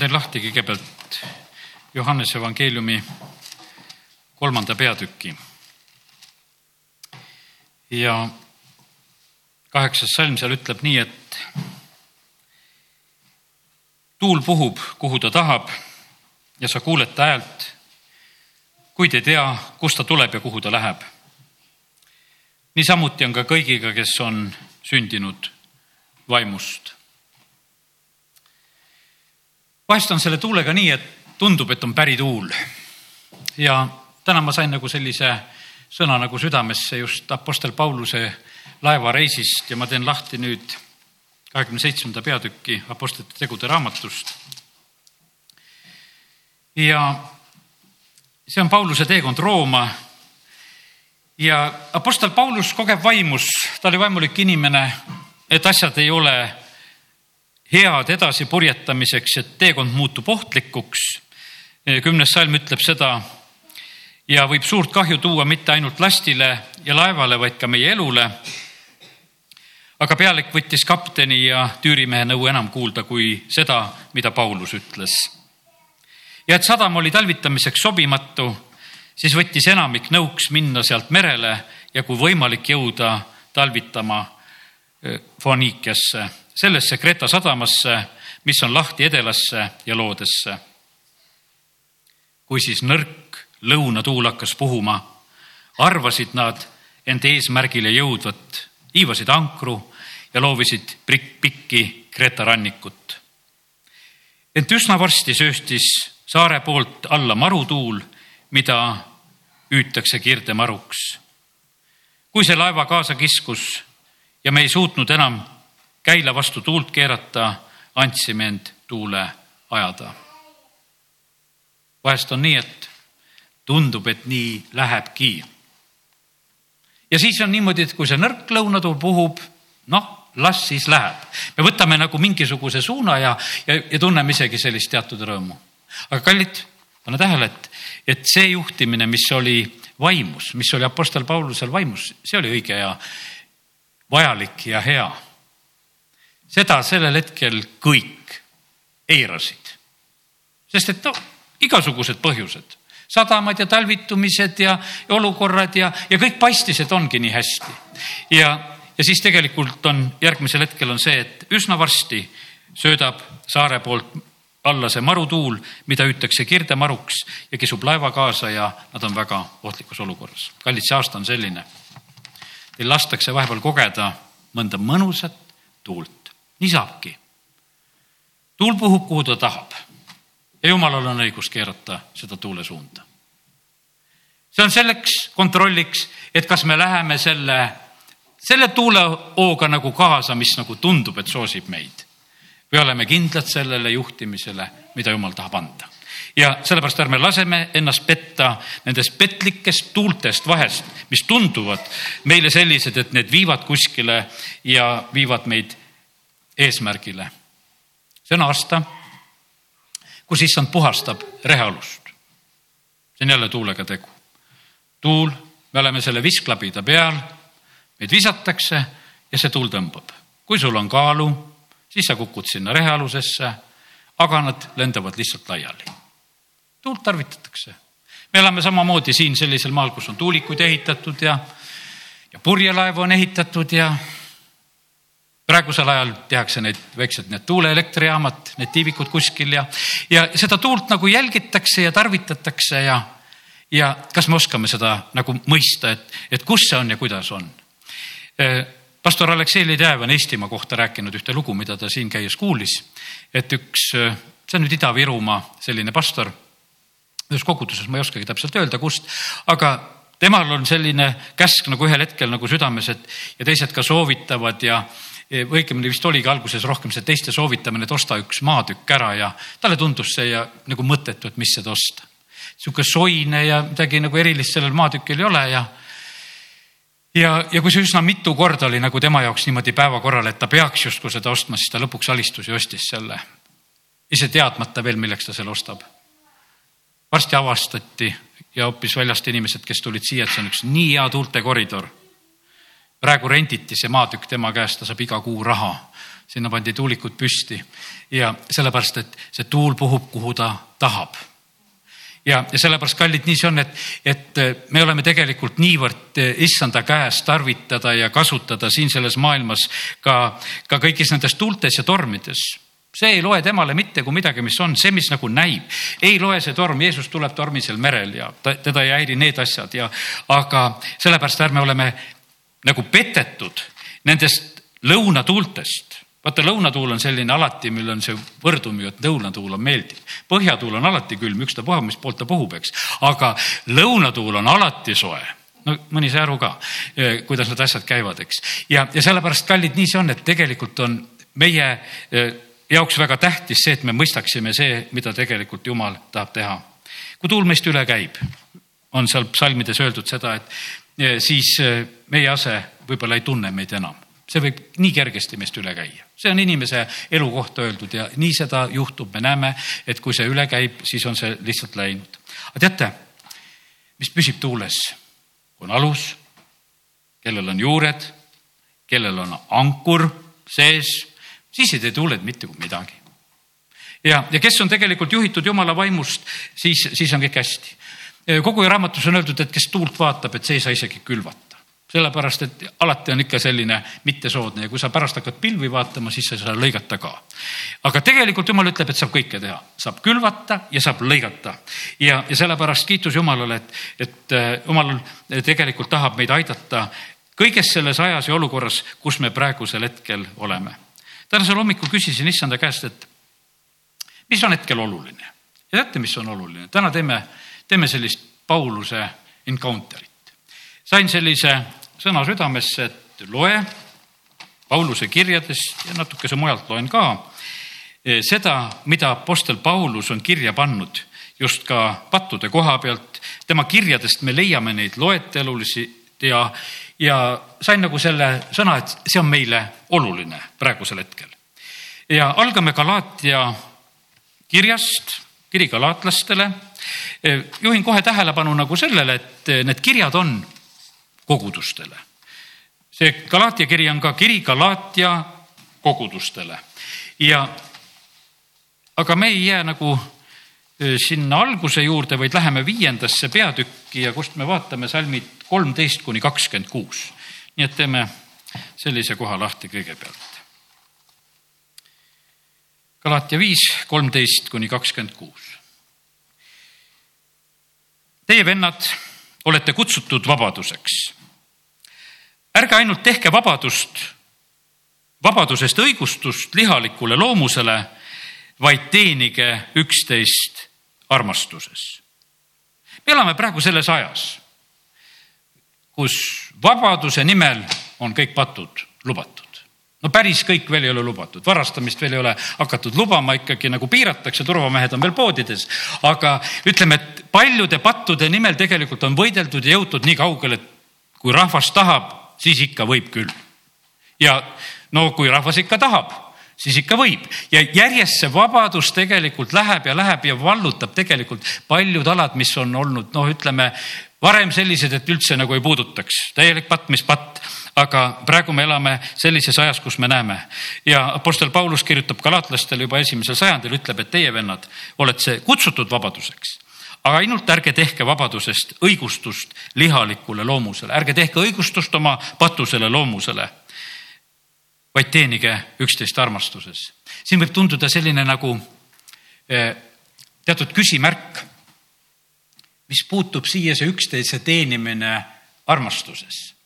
teen lahti kõigepealt Johannese evangeeliumi kolmanda peatüki. ja kaheksas salm seal ütleb nii, et tuul puhub, kuhu ta tahab ja sa kuuled ta häält, kuid ei tea, kust ta tuleb ja kuhu ta läheb. niisamuti on ka kõigiga, kes on sündinud vaimust. Vahest on selle tuulega nii, et tundub, et on pärituul ja täna ma sain nagu sellise sõna nagu südamesse just Apostel Pauluse laevareisist ja ma teen lahti nüüd kahekümne seitsmenda peatüki Apostlite tegude raamatust. ja see on Pauluse teekond Rooma. ja Apostel Paulus kogeb vaimus, ta oli vaimulik inimene, et asjad ei ole head edasipurjetamiseks, et teekond muutub ohtlikuks. kümnes salm ütleb seda ja võib suurt kahju tuua mitte ainult lastile ja laevale, vaid ka meie elule aga pealik võttis kapteni ja tüürimehe nõu enam kuulda kui seda, mida Paulus ütles. ja et sadam oli talvitamiseks sobimatu, siis võttis enamik nõuks minna sealt merele ja kui võimalik, jõuda talvitama Foniikiasse, sellesse Kreta sadamasse, mis on lahti Edelasse ja Loodesse. kui siis nõrk lõunatuul hakkas puhuma, arvasid nad end eesmärgile jõudvat, hiivasid ankru ja loovisid pikki Kreeta rannikut. ent üsna varsti sööstis saare poolt alla marutuul, mida hüütakse kirdemaruks. kui see laeva kaasa kiskus ja me ei suutnud enam käila vastu tuult keerata, andsime end tuule ajada. vahest on nii, et tundub, et nii lähebki. ja siis on niimoodi, et kui see nõrk lõunatuul puhub, noh las siis läheb. me võtame nagu mingisuguse suuna ja, ja, ja tunneme isegi sellist teatud rõõmu. aga kallid, pane tähele, et, et see juhtimine, mis oli vaimus, mis oli Apostel Paulusel vaimus, see oli õige ja vajalik ja hea. Seda sellel hetkel kõik eirasid. sest et noh, igasugused põhjused, sadamad ja talvitumised ja, ja olukorrad ja, ja kõik paistis, et ongi nii hästi. ja ja siis tegelikult on järgmisel hetkel on see, et üsna varsti söödab saare poolt alla see marutuul, mida hüütakse kirdemaruks ja kisub laeva kaasa ja nad on väga ohtlikus olukorras. kallid, see aasta on selline. Teil lastakse vahepeal kogeda mõnda mõnusat tuult, nii saabki. tuul puhub, kuhu ta tahab ja jumalal on õigus keerata seda tuule suunda. see on selleks kontrolliks, et kas me läheme selle selle tuulehooga nagu kaasa, mis nagu tundub, et soosib meid. või oleme kindlad sellele juhtimisele, mida jumal tahab anda. ja sellepärast ärme laseme ennast petta nendest petlikest tuultest vahest, mis tunduvad meile sellised, et need viivad kuskile ja viivad meid eesmärgile. see on aasta, kus issand puhastab rehalust. see on jälle tuulega tegu. tuul, me oleme selle visklapida peal meid visatakse ja see tuul tõmbab. kui sul on kaalu, siis sa kukud sinna rehealusesse, aga nad lendavad lihtsalt laiali. tuult tarvitatakse. me elame samamoodi siin sellisel maal, kus on tuulikuid ehitatud ja, ja purjelaevu on ehitatud ja praegusel ajal tehakse neid väiksed need tuuleelektrijaamad, need tiivikud kuskil ja, ja seda tuult nagu jälgitakse ja tarvitatakse ja, ja kas me oskame seda nagu mõista, et, et kus see on ja kuidas on pastor Aleksei Ledejev on Eestimaa kohta rääkinud ühte lugu, mida ta siin käies kuulis. et üks, see on nüüd Ida-Virumaa selline pastor, ühes koguduses, ma ei oskagi täpselt öelda, kust, aga temal on selline käsk nagu ühel hetkel nagu südames, et ja teised ka soovitavad ja õigemini vist oligi alguses rohkem see teiste soovitamine, et osta üks maatükk ära ja talle tundus see ja nagu mõttetu, et mis seda osta. sihuke soine ja midagi nagu erilist sellel maatükil ei ole ja ja, ja kui see üsna mitu korda oli nagu tema jaoks niimoodi päevakorral, et ta peaks justkui seda ostma, siis ta lõpuks alistus ja ostis selle. ise teadmata veel, milleks ta selle ostab. varsti avastati ja hoopis väljast inimesed, kes tulid siia, et see on üks nii hea tuulte koridor. Praegu renditi see maatükk tema käest, ta saab iga kuu raha. Sinna pandi tuulikud püsti. Ja sellepärast, et see tuul puhub, kuhu ta tahab. Ja, ja sellepärast, kallid, nii see on, et, et me oleme tegelikult niivõrd issanda käes tarvitada ja kasutada siin selles maailmas ka, ka kõigis nendes tuultes ja tormides. See ei loe temale mitte kui midagi, mis on see, mis nagu näib. ei loe see torm, Jeesus tuleb tormisel merel ja ta, teda ei häiri need asjad ja, aga sellepärast ärme oleme nagu petetud nendest lõunatuultest vaata, lõunatuul on selline alati, meil on see võrdumi, et lõunatuul on meeldiv. põhjatuul on alati külm, ükstapuha, mis poolt ta puhub, eks. aga lõunatuul on alati soe. no mõni sai aru ka, eh, kuidas need asjad käivad, eks. ja, ja sellepärast, kallid, nii see on, et tegelikult on meie eh, jaoks väga tähtis see, et me mõistaksime see, mida tegelikult Jumal tahab teha. kui tuul meist üle käib, on seal psalmides öeldud seda, et siis meie ase võib-olla ei tunne meid enam see võib nii kergesti meist üle käia, see on inimese elu kohta öeldud ja nii seda juhtub, me näeme, et kui see üle käib, siis on see lihtsalt läinud. aga teate, mis püsib tuules, on alus, kellel on juured, kellel on ankur sees, siis ei tee tuuled mitte midagi. ja, ja kes on tegelikult juhitud jumala vaimust, siis, siis on kõik hästi. Kogu raamatus on öeldud, et kes tuult vaatab, et see ei saa isegi külvata sellepärast, et alati on ikka selline mittesoodne ja kui sa pärast hakkad pilvi vaatama, siis sa ei saa lõigata ka. aga tegelikult jumal ütleb, et saab kõike teha, saab külvata ja saab lõigata. ja, ja sellepärast kiitus Jumalale, et, et äh, Jumal tegelikult tahab meid aidata kõiges selles ajas ja olukorras, kus me praegusel hetkel oleme. tänasel hommikul küsisin issanda käest, et mis on hetkel oluline ja teate, mis on oluline, täna teeme, teeme sellist Pauluse encounter'it sain sellise sõna südamesse, et loe Pauluse kirjadest ja natukese mujalt loen ka eh, seda, mida Apostel Paulus on kirja pannud just ka pattude koha pealt. tema kirjadest me leiame neid loetelulisi ja, ja sain nagu selle sõna, et see on meile oluline praegusel hetkel. ja algame Galaatia kirjast, kiri galaatlastele. Eh, juhin kohe tähelepanu nagu sellele, et eh, need kirjad on kogudustele. see Galaatia kiri on ka kiri Galaatia kogudustele ja aga me ei jää nagu e, sinna alguse juurde, vaid läheme viiendasse peatükki ja kust me vaatame salmid kolmteist kuni kakskümmend kuus. nii et teeme sellise koha lahti kõigepealt. Galaatia viis, kolmteist kuni kakskümmend kuus. Teie vennad olete kutsutud vabaduseks ärge ainult tehke vabadust, vabadusest õigustust lihalikule loomusele, vaid teenige üksteist armastuses. me elame praegu selles ajas, kus vabaduse nimel on kõik patud lubatud no päris kõik veel ei ole lubatud, varastamist veel ei ole hakatud lubama, ikkagi nagu piiratakse, turvamehed on veel poodides. aga ütleme, et paljude pattude nimel tegelikult on võideldud ja jõutud nii kaugele, et kui rahvas tahab, siis ikka võib küll. ja no kui rahvas ikka tahab, siis ikka võib ja järjest see vabadus tegelikult läheb ja läheb ja vallutab tegelikult paljud alad, mis on olnud noh, ütleme varem sellised, et üldse nagu ei puudutaks, täielik patt, mis patt aga praegu me elame sellises ajas, kus me näeme. Ja Apostel Paulus kirjutab galaatlastele juba esimesel sajandil, ütleb, et teie vennad olete kutsutud vabaduseks. Aga ainult ärge tehke vabadusest õigustust lihalikule loomusele, ärge tehke õigustust oma patusele loomusele, vaid teenige üksteist armastuses. siin võib tunduda selline nagu eh, teatud küsimärk, mis puutub siia see üksteise teenimine armastuses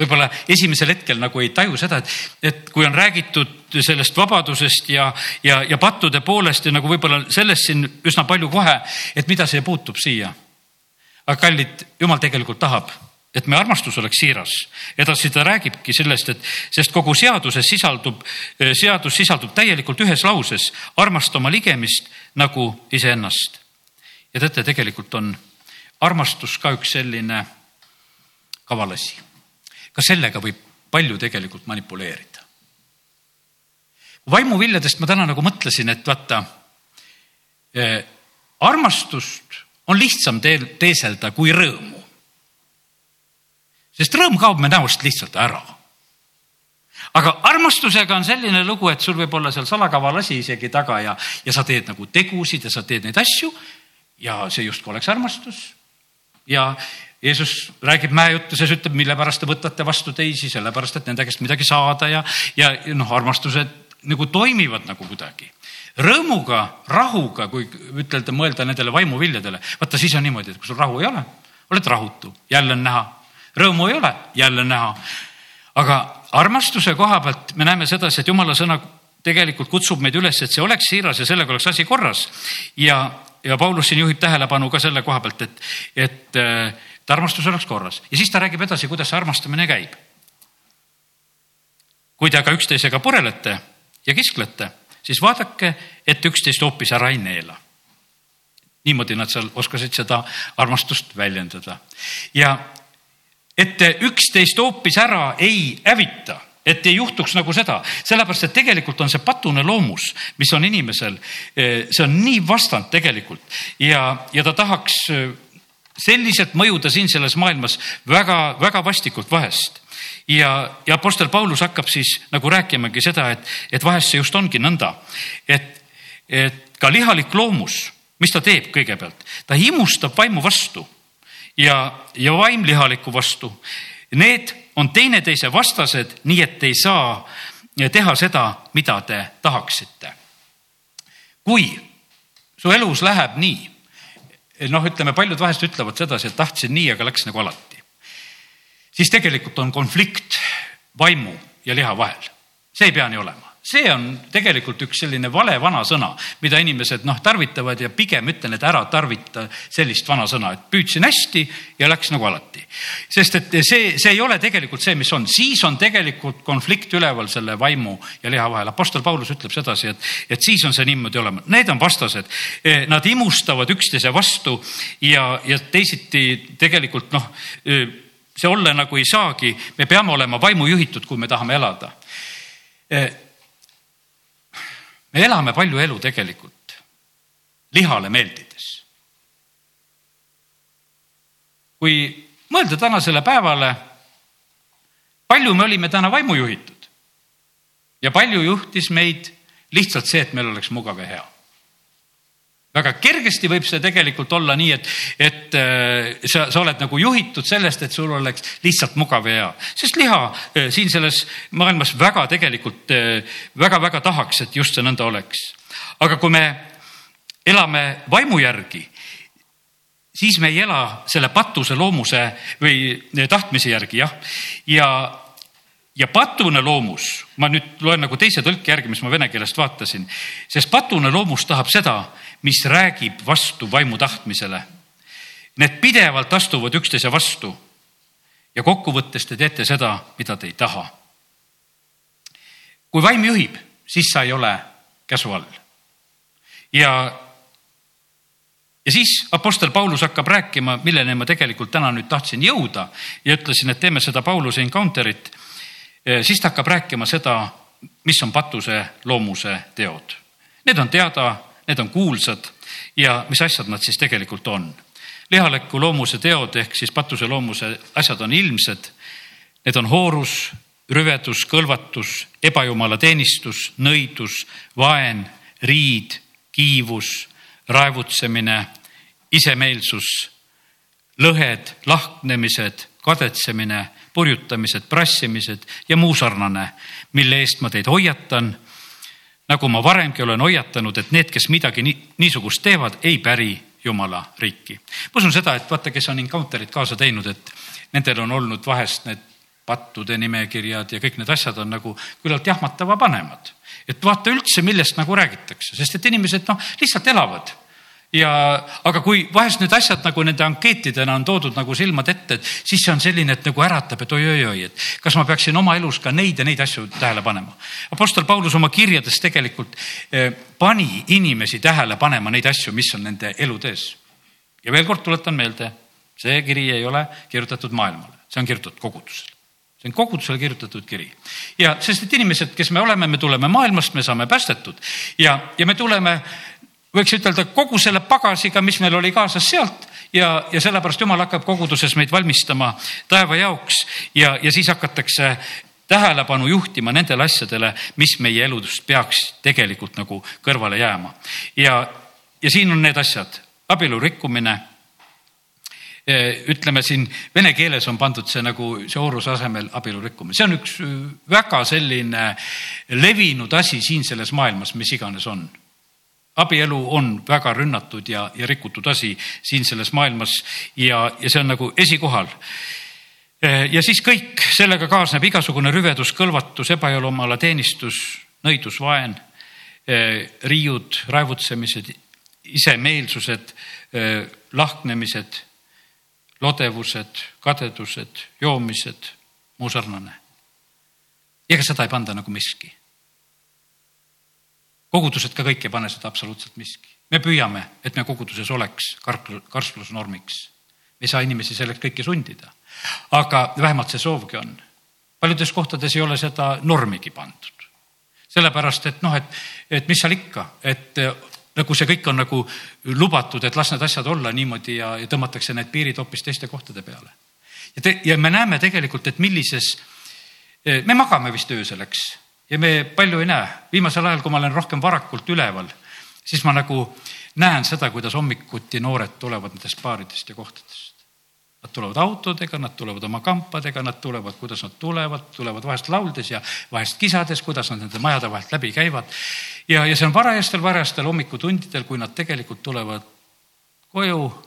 võib-olla esimesel hetkel nagu ei taju seda, et, et kui on räägitud sellest vabadusest ja, ja, ja pattude poolest ja nagu võib-olla sellest siin üsna palju kohe, et mida see puutub siia. aga kallid, jumal tegelikult tahab, et meie armastus oleks siiras. edasi ta räägibki sellest, et sest kogu seaduses sisaldub, seadus sisaldub täielikult ühes lauses, armasta oma ligemist nagu iseennast. ja teate, tegelikult on armastus ka üks selline kaval asi ka sellega võib palju tegelikult manipuleerida. vaimuviljadest ma täna nagu mõtlesin, et vaata eh,, armastust on lihtsam teel, teeselda kui rõõmu. sest rõõm kaob me näost lihtsalt ära. aga armastusega on selline lugu, et sul võib olla seal salakaval asi isegi taga ja, ja sa teed nagu tegusid ja sa teed neid asju ja see justkui oleks armastus. ja Jeesus räägib mäejutuses, ütleb, mille pärast te võtate vastu teisi, sellepärast et nende käest midagi saada ja, ja noh, armastused nagu toimivad nagu kuidagi rõõmuga, rahuga, kui ütelda, mõelda nendele vaimuviljadele, vaata siis on niimoodi, et kui sul rahu ei ole, oled rahutu, jälle on näha. rõõmu ei ole, jälle on näha. aga armastuse koha pealt me näeme sedasi, et jumala sõna tegelikult kutsub meid üles, et see oleks siiras ja sellega oleks asi korras. ja, ja Paulus siin juhib tähelepanu ka selle koha pealt, et, et, et armastus oleks korras ja siis ta räägib edasi, kuidas see armastamine käib. kui te aga üksteisega purelete ja kisklete siis vaadake, et üksteist hoopis ära ei neela. niimoodi nad seal oskasid seda armastust väljendada ja et te üksteist hoopis ära ei hävita et ei juhtuks nagu seda, sellepärast et tegelikult on see patune loomus, mis on inimesel, eh, see on nii vastand tegelikult ja, ja ta tahaks eh, selliselt mõjuda siin selles maailmas väga-väga vastikult vahest ja, ja Apostel Paulus hakkab siis nagu rääkimagi seda, et, et vahest see just ongi nõnda, et, et ka lihalik loomus, mis ta teeb kõigepealt, ta himustab vaimu vastu ja, ja vaim lihaliku vastu. Need on teineteise vastased, nii et ei saa teha seda, mida te tahaksite. kui su elus läheb nii, noh, ütleme, paljud vahest ütlevad sedasi, et tahtsin nii, aga läks nagu alati siis tegelikult on konflikt vaimu ja liha vahel. see ei pea nii olema, see on tegelikult üks selline vale vanasõna, mida inimesed noh, tarvitavad ja pigem ütlen, et ära tarvita sellist vanasõna, et püüdsin hästi ja läks nagu alati. sest et see, see ei ole tegelikult see, mis on, siis on tegelikult konflikt üleval selle vaimu ja liha vahel. Apostel Paulus ütleb sedasi, et, et siis on see niimoodi olema, need on vastased. Nad imustavad üksteise vastu ja, ja teisiti tegelikult noh see olla nagu ei saagi, me peame olema vaimujuhitud, kui me tahame elada. Me elame palju elu tegelikult lihale meeldides. kui mõelda tänasele päevale, palju me olime täna vaimujuhitud ja palju juhtis meid lihtsalt see, et meil oleks mugav ja hea väga kergesti võib see tegelikult olla nii, et, et äh, sa, sa oled nagu juhitud sellest, et sul oleks lihtsalt mugav ja hea. sest liha äh, siin selles maailmas väga tegelikult väga-väga äh, tahaks, et just see nõnda oleks. aga kui me elame vaimu järgi, siis me ei ela selle patuse loomuse või tahtmise järgi, jah. ja, ja patune loomus, ma nüüd loen nagu teise tõlke järgi, mis ma vene keelest vaatasin, sest patune loomus tahab seda, mis räägib vastu vaimu tahtmisele. Need pidevalt astuvad üksteise vastu ja kokkuvõttes te teete seda, mida te ei taha. kui vaim juhib, siis sa ei ole käsu all. ja, ja siis Apostel Paulus hakkab rääkima, milleni ma tegelikult täna nüüd tahtsin jõuda ja ütlesin, et teeme seda Pauluse encounter'it. siis ta hakkab rääkima seda, mis on patuse loomuse teod. Need on teada need on kuulsad ja mis asjad nad siis tegelikult on. lihaliku loomuse teod ehk siis patuse loomuse asjad on ilmsed. Need on hoorus, rüvedus, kõlvatus, ebajumala teenistus, nõidus, vaen, riid, kiivus, raevutsemine, isemeelsus, lõhed, lahknemised, kadetsemine, purjutamised, prassimised ja muu sarnane, mille eest ma teid hoiatan nagu ma varemgi olen hoiatanud, et need, kes midagi nii, niisugust teevad, ei päri jumala riiki. ma usun seda, et vaata, kes on encounter'id kaasa teinud, et nendel on olnud vahest need pattude nimekirjad ja kõik need asjad on nagu küllalt jahmatava panemad. et vaata üldse, millest nagu räägitakse, sest et inimesed noh, lihtsalt elavad ja, aga kui vahest need asjad nagu nende ankeetidena on toodud nagu silmad ette, et siis see on selline, et nagu äratab, et oi-oi-oi, et kas ma peaksin oma elus ka neid ja neid asju tähele panema. Apostel Paulus oma kirjades tegelikult eh, pani inimesi tähele panema neid asju, mis on nende eludes. ja veel kord tuletan meelde, see kiri ei ole kirjutatud maailmale, see on kirjutatud kogudusele see on kogudusele kirjutatud kiri ja sest, et inimesed, kes me oleme, me tuleme maailmast, me saame päästetud ja, ja me tuleme võiks ütelda kogu selle pagasiga, mis meil oli kaasas sealt ja, ja sellepärast jumal hakkab koguduses meid valmistama taeva jaoks ja, ja siis hakatakse tähelepanu juhtima nendele asjadele, mis meie eludest peaks tegelikult nagu kõrvale jääma. ja, ja siin on need asjad, abielu rikkumine ütleme siin vene keeles on pandud see nagu see ooruse asemel abielu rikkumine, see on üks väga selline levinud asi siin selles maailmas, mis iganes on. Abielu on väga rünnatud ja, ja rikutud asi siin selles maailmas ja, ja see on nagu esikohal ja siis kõik, sellega kaasneb igasugune rüvedus, kõlvatus, ebaelumala teenistus, nõidus, vaen, riiud, raevutsemised, isemeelsused, lahknemised lodevused, kadedused, joomised, muu sarnane. ega seda ei panda nagu miski. Kogudused ka kõik ei pane seda absoluutselt miski. me püüame, et me koguduses oleks karsklusnormiks. me ei saa inimesi selleks kõike sundida, aga vähemalt see soovgi on. paljudes kohtades ei ole seda normigi pandud sellepärast et noh, et, et mis seal ikka, et nagu see kõik on nagu lubatud, et las need asjad olla niimoodi ja, ja tõmmatakse need piirid hoopis teiste kohtade peale. ja te, ja me näeme tegelikult, et millises, me magame vist öösel, eks, ja me palju ei näe. viimasel ajal, kui ma olen rohkem varakult üleval, siis ma nagu näen seda, kuidas hommikuti noored tulevad nendest baaridest ja kohtadest. Nad tulevad autodega, nad tulevad oma kampadega, nad tulevad, kuidas nad tulevad, tulevad vahest lauldes ja vahest kisades, kuidas nad nende majade vahelt läbi käivad. ja, ja see on varajastel, varajastel hommikutundidel, kui nad tegelikult tulevad koju.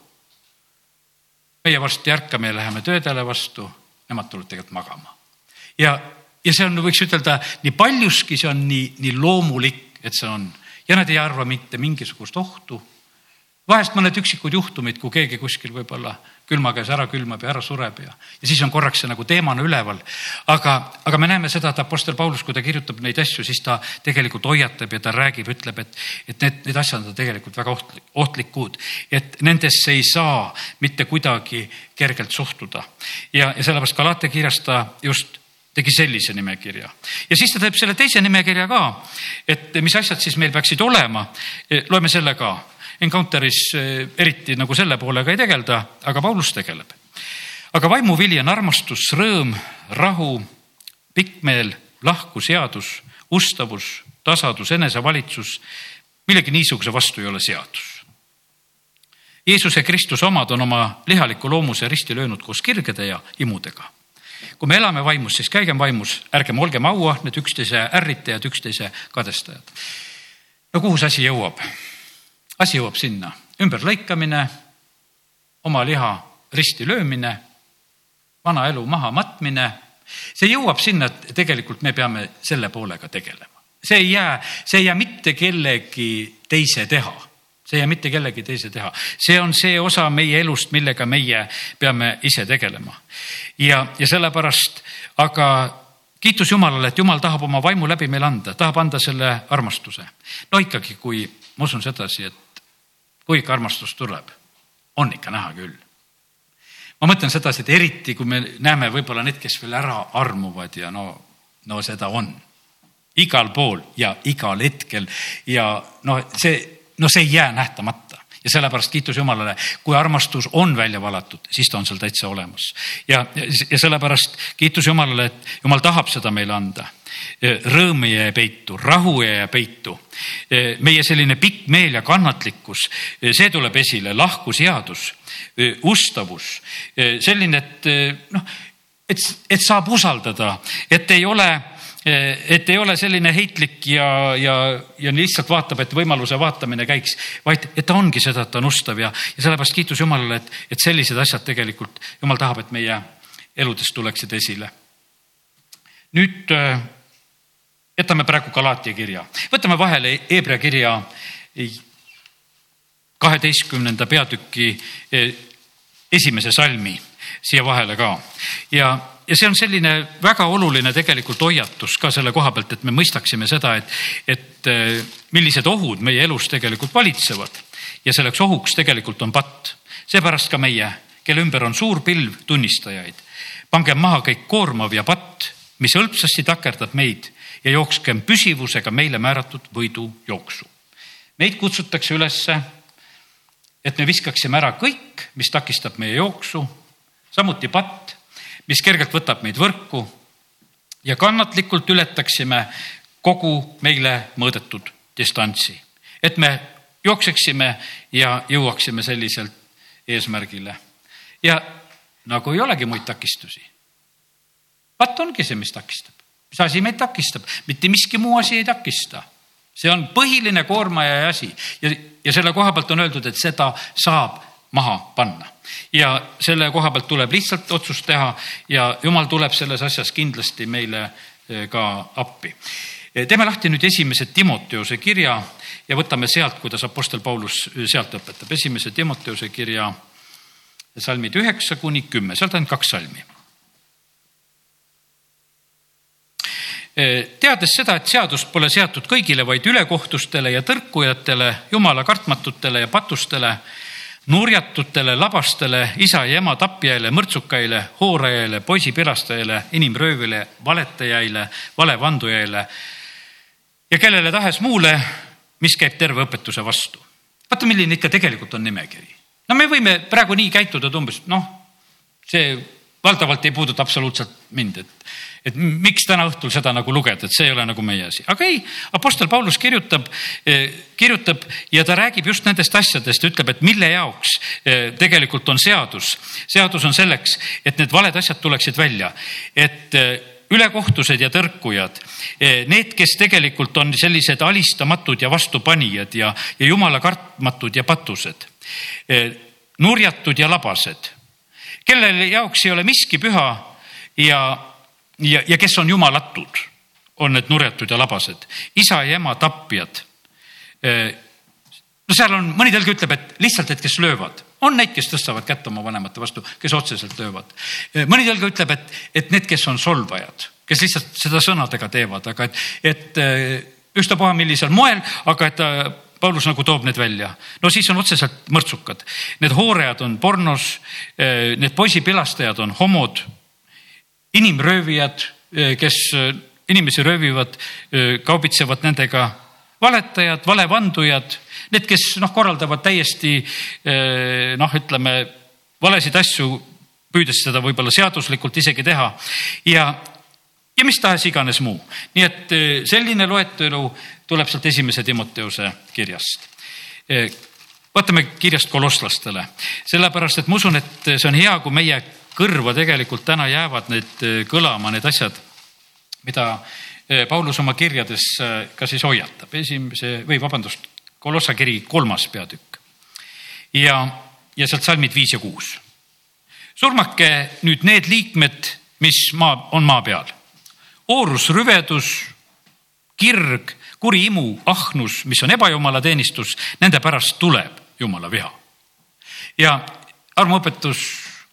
meie varsti ärkame ja läheme töödele vastu, nemad tulevad tegelikult magama. ja, ja see on, võiks ütelda nii paljuski, see on nii, nii loomulik, et see on ja nad ei arva mitte mingisugust ohtu vahest mõned üksikud juhtumid, kui keegi kuskil võib-olla külma käes ära külmab ja ära sureb ja, ja siis on korraks see nagu teemana üleval. aga, aga me näeme seda, et Apostel Paulus, kui ta kirjutab neid asju, siis ta tegelikult hoiatab ja ta räägib, ütleb, et, et need, need asjad on tegelikult väga ohtlik, ohtlikud, et nendesse ei saa mitte kuidagi kergelt suhtuda. ja, ja sellepärast Galate kirjas ta just tegi sellise nimekirja ja siis ta teeb selle teise nimekirja ka, et mis asjad siis meil peaksid olema. loeme selle ka Encounteris eh, eriti nagu selle poolega ei tegelda, aga Paulus tegeleb. aga vaimuvili on armastus, rõõm, rahu, pikkmeel, lahku, seadus, ustavus, tasadus, enesevalitsus. millegi niisuguse vastu ei ole seadus. Jeesuse Kristuse omad on oma lihaliku loomuse risti löönud koos kirgede ja imudega kui me elame vaimus, siis käigem vaimus, ärgem olgem auahned, üksteise ärritajad, üksteise kadestajad. no kuhu see asi jõuab? asi jõuab sinna, ümberlõikamine, oma liha risti löömine, vana elu maha matmine. see jõuab sinna, et tegelikult me peame selle poolega tegelema. see ei jää, see ei jää mitte kellegi teise teha see ei jää mitte kellegi teise teha, see on see osa meie elust, millega meie peame ise tegelema. ja, ja sellepärast, aga kiitus Jumalale, et Jumal tahab oma vaimu läbi meile anda, tahab anda selle armastuse. no ikkagi, kui ma usun sedasi, et kui ikka armastus tuleb, on ikka näha küll. ma mõtlen sedasi, et eriti kui me näeme võib-olla need, kes veel ära armuvad ja no, no seda on igal pool ja igal hetkel ja no see, no see ei jää nähtamata ja sellepärast kiitus Jumalale, kui armastus on välja valatud, siis ta on seal täitsa olemas. ja, ja sellepärast kiitus Jumalale, et Jumal tahab seda meile anda rõõm ei jää peitu, rahu ei jää peitu. meie selline pikk meel ja kannatlikkus, see tuleb esile, lahkuseadus, ustavus, selline, et noh, et, et saab usaldada, et ei ole et ei ole selline heitlik ja, ja, ja lihtsalt vaatab, et võimaluse vaatamine käiks, vaid et ta ongi seda, et ta on ustav ja, ja sellepärast kiitus Jumalale, et, et sellised asjad tegelikult Jumal tahab, et meie eludest tuleksid esile. nüüd jätame praegu Galatia kirja, võtame vahele Hebra kirja kaheteistkümnenda peatüki eh, esimese salmi siia vahele ka ja, ja see on selline väga oluline tegelikult hoiatus ka selle koha pealt, et me mõistaksime seda, et, et eh, millised ohud meie elus tegelikult valitsevad ja selleks ohuks tegelikult on patt. seepärast ka meie, kelle ümber on suur pilv tunnistajaid, pangem maha kõik koormav ja patt, mis hõlpsasti takerdab meid ja jookskem püsivusega meile määratud võidujooksu. meid kutsutakse ülesse, et me viskaksime ära kõik, mis takistab meie jooksu, samuti patt, mis kergelt võtab meid võrku ja kannatlikult ületaksime kogu meile mõõdetud distantsi, et me jookseksime ja jõuaksime selliselt eesmärgile. ja nagu ei olegi muid takistusi. vaat ongi see, mis takistab, mis asi meid takistab, mitte miski muu asi ei takista. see on põhiline koormaja ja asi ja, ja selle koha pealt on öeldud, et seda saab maha panna ja selle koha pealt tuleb lihtsalt otsust teha ja jumal tuleb selles asjas kindlasti meile eh, ka appi. Eh, teeme lahti nüüd esimese Timoteuse kirja ja võtame sealt, kuidas Apostel Paulus eh, sealt õpetab. esimese Timoteuse kirja salmid üheksa kuni kümme, sealt ainult kaks salmi. teades seda, et seadust pole seatud kõigile, vaid ülekohtustele ja tõrkujatele, jumala kartmatutele ja patustele nurjatutele, labastele, isa ja ema tapjaile, mõrtsukaile, hoorajaile, poisipilastajale, inimröövile, valetajaile, valevandujaile ja kellele tahes muule, mis käib terve õpetuse vastu. vaata, milline ikka tegelikult on nimekiri. no me võime praegu nii käituda, et umbes noh, see valdavalt ei puuduta absoluutselt mind, et, et miks täna õhtul seda nagu lugeda, et see ei ole nagu meie asi. aga ei, Apostel Paulus kirjutab, eh, kirjutab ja ta räägib just nendest asjadest, ütleb, et mille jaoks eh, tegelikult on seadus. seadus on selleks, et need valed asjad tuleksid välja, et eh, ülekohtused ja tõrkujad, need, kes tegelikult on sellised alistamatud ja vastupanijad ja, ja jumala kartmatud ja patused, nurjatud ja labased kelle jaoks ei ole miski püha ja, ja, ja kes on jumalatud, on need nurjatud ja labased, isa ja ema tapjad. no seal on, mõni tõlge ütleb, et lihtsalt, et kes löövad, on neid, kes tõstavad kätt oma vanemate vastu, kes otseselt löövad. mõni tõlge ütleb, et, et need, kes on solvajad, kes lihtsalt seda sõnadega teevad, aga et, et ükstapuha millisel moel, aga et Paulus nagu toob need välja. no siis on otseselt mõrtsukad. Need hoorajad on pornos, eh, need poisipilastajad on homod, inimröövijad, eh, kes eh, inimesi röövivad, kaubitsevad nendega, valetajad, valevandujad, need, kes noh, korraldavad täiesti noh, ütleme valesid asju, püüdes seda võib-olla seaduslikult isegi teha ja ja mis tahes iganes muu. nii et selline loetelu tuleb sealt esimese Timoteuse kirjast. vaatame kirjast kolosslastele, sellepärast et ma usun, et see on hea, kui meie kõrva tegelikult täna jäävad need kõlama, need asjad, mida Paulus oma kirjades ka siis hoiatab. esimese või vabandust, Kolossa kiri kolmas peatükk ja, ja sealt salmid viis ja kuus. surmake nüüd need liikmed, mis maa, on maa peal. oorus, rüvedus, kirg kuri imu, ahnus, mis on ebajumala teenistus, nende pärast tuleb jumala viha. ja armuõpetus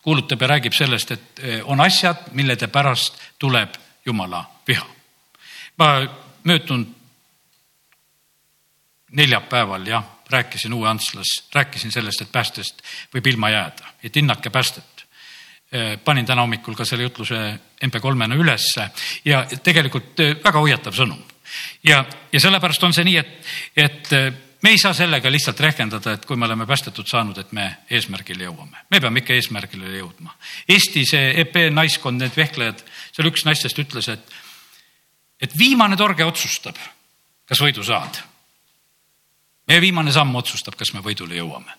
kuulutab ja räägib sellest, et eh, on asjad, millede pärast tuleb jumala viha. ma möödunud neljapäeval jah, rääkisin Uue Antslas, rääkisin sellest, et päästest võib ilma jääda, et hinnake päästet eh, panin täna hommikul ka selle jutluse MP3-na ülesse ja tegelikult eh, väga hoiatav sõnum ja, ja sellepärast on see nii, et, et äh, me ei saa sellega lihtsalt rehkendada, et kui me oleme päästetud saanud, et me eesmärgile jõuame. me peame ikka eesmärgile jõudma. Eesti see EP naiskond, need vehklejad, seal üks naistest ütles, et, et viimane torge otsustab, kas võidu saad. meie viimane samm otsustab, kas me võidule jõuame.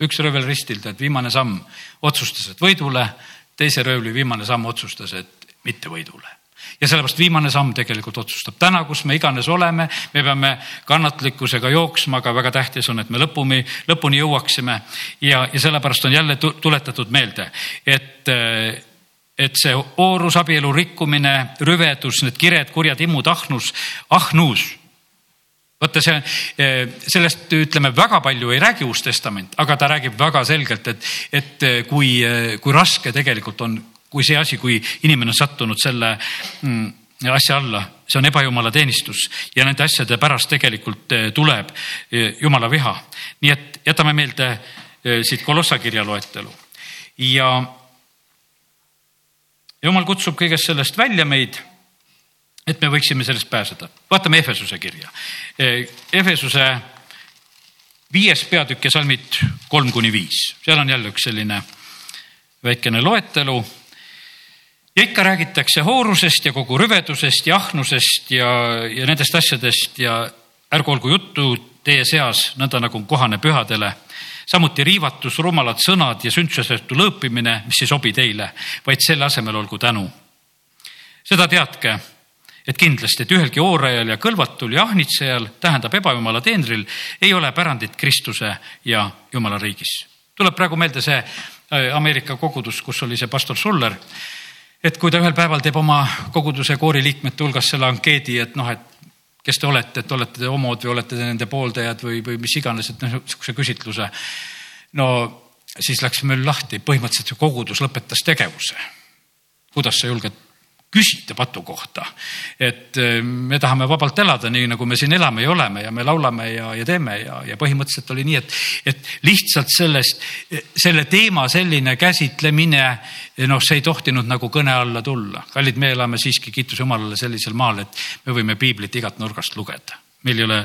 üks röövel ristilt, et viimane samm otsustas, et võidule, teise röövli viimane samm otsustas, et mitte võidule ja sellepärast viimane samm tegelikult otsustab. täna, kus me iganes oleme, me peame kannatlikkusega jooksma, aga väga tähtis on, et me lõpuni, lõpuni jõuaksime. ja, ja sellepärast on jälle tuletatud meelde, et et see oorus, abielu rikkumine, rüvedus, need kired, kurjad imud, ahnus, ahnus vaata, see, sellest ütleme väga palju ei räägi Uus Testament, aga ta räägib väga selgelt, et, et kui, kui raske tegelikult on kui see asi, kui inimene on sattunud selle mm, asja alla, see on ebajumala teenistus ja nende asjade pärast tegelikult eh, tuleb eh, jumala viha. nii et jätame meelde eh, siit Kolossa kirja loetelu ja jumal kutsub kõigest sellest välja meid, et me võiksime sellest pääseda. vaatame Efesuse kirja. Efesuse viies peatükk ja salmid kolm kuni viis, seal on jälle üks selline väikene loetelu ja ikka räägitakse hoorusest ja kogu rüvedusest ja ahnusest ja, ja nendest asjadest ja ärgu olgu juttu teie seas nõnda nagu kohane pühadele. samuti riivatus, rumalad sõnad ja sündsusetu lõõpimine, mis ei sobi teile, vaid selle asemel olgu tänu. seda teadke, et kindlasti, et ühelgi oorajal ja kõlvatul ja ahnitsejal, tähendab ebajumala teenril, ei ole pärandit Kristuse ja Jumala riigis. tuleb praegu meelde see äh, Ameerika kogudus, kus oli see pastor Suller et kui ta ühel päeval teeb oma koguduse kooriliikmete hulgas selle ankeedi, et noh, et kes te olete, et olete te homod või olete te nende pooldajad või, või mis iganes, et noh, niisuguse küsitluse. no siis läks möll lahti, põhimõtteliselt see kogudus lõpetas tegevuse. kuidas sa julged küsida patu kohta. et eh, me tahame vabalt elada, nii nagu me siin elame ja oleme ja me laulame ja, ja teeme ja, ja põhimõtteliselt oli nii, et, et lihtsalt sellest, selle teema selline käsitlemine, noh, see ei tohtinud nagu kõne alla tulla. kallid, me elame siiski, kiitus Jumalale, sellisel maal, et me võime piiblit igast nurgast lugeda. meil ei ole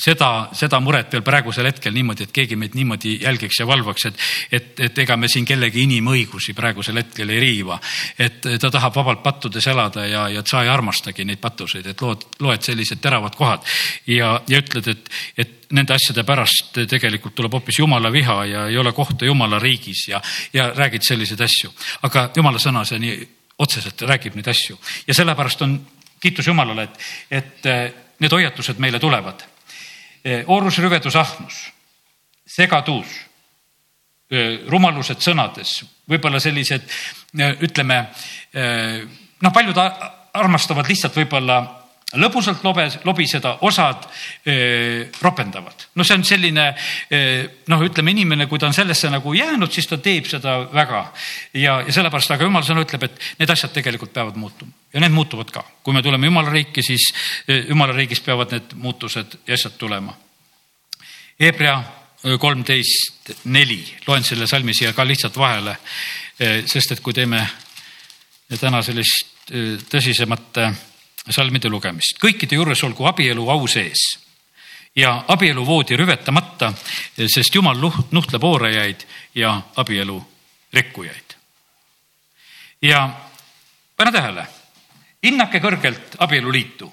seda, seda muret veel praegusel hetkel niimoodi, et keegi meid niimoodi jälgiks ja valvaks, et, et, et ega me siin kellegi inimõigusi praegusel hetkel ei riiva. et ta tahab vabalt pattudes elada ja, ja sa ei armastagi neid patuseid, et lood, loed sellised teravad kohad ja, ja ütled, et, et nende asjade pärast tegelikult tuleb hoopis jumala viha ja ei ole kohta jumala riigis ja, ja räägid selliseid asju. aga jumala sõna, see nii otseselt räägib neid asju ja sellepärast on kiitus Jumalale, et, et need hoiatused meile tulevad Eh, oorus, rüvedus, ahnus, segadus, eh, rumalused sõnades, võib-olla sellised, eh, ütleme noh, paljud armastavad lihtsalt võib-olla lõbusalt lobes, lobiseda, osad öö, ropendavad. no see on selline noh, ütleme inimene, kui ta on sellesse nagu jäänud, siis ta teeb seda väga ja, ja sellepärast, aga jumal sõna ütleb, et need asjad tegelikult peavad muutuma ja need muutuvad ka. kui me tuleme jumala riiki, siis jumala riigis peavad need muutused ja asjad tulema. Hebra kolmteist neli, loen selle salmi siia ka lihtsalt vahele, sest et kui teeme täna sellist tõsisemat salmide lugemist. kõikide juures olgu abielu au sees ja abieluvoodi rüvetamata, sest Jumal nuhtleb oorajaid ja abielu rikkujaid. ja pane tähele, hinnake kõrgelt abieluliitu.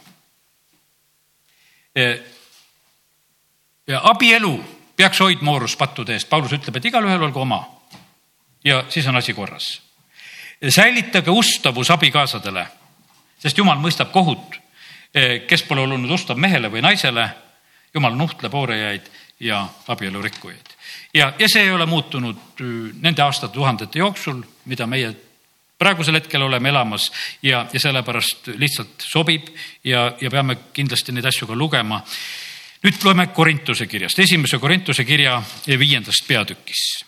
ja abielu peaks hoidma ooruspattude eest, Paulus ütleb, et igalühel olgu oma. ja siis on asi korras. säilitage ustavus abikaasadele sest jumal mõistab kohut, eh, kes pole olnud ustav mehele või naisele. jumal nuhtleb oorejaid ja abielu rikkujaid. ja, ja see ei ole muutunud eh, nende aastatuhandete jooksul, mida meie praegusel hetkel oleme elamas ja, ja sellepärast lihtsalt sobib ja, ja peame kindlasti neid asju ka lugema. nüüd loeme Korintuse kirjast, esimese Korintuse kirja viiendast peatükis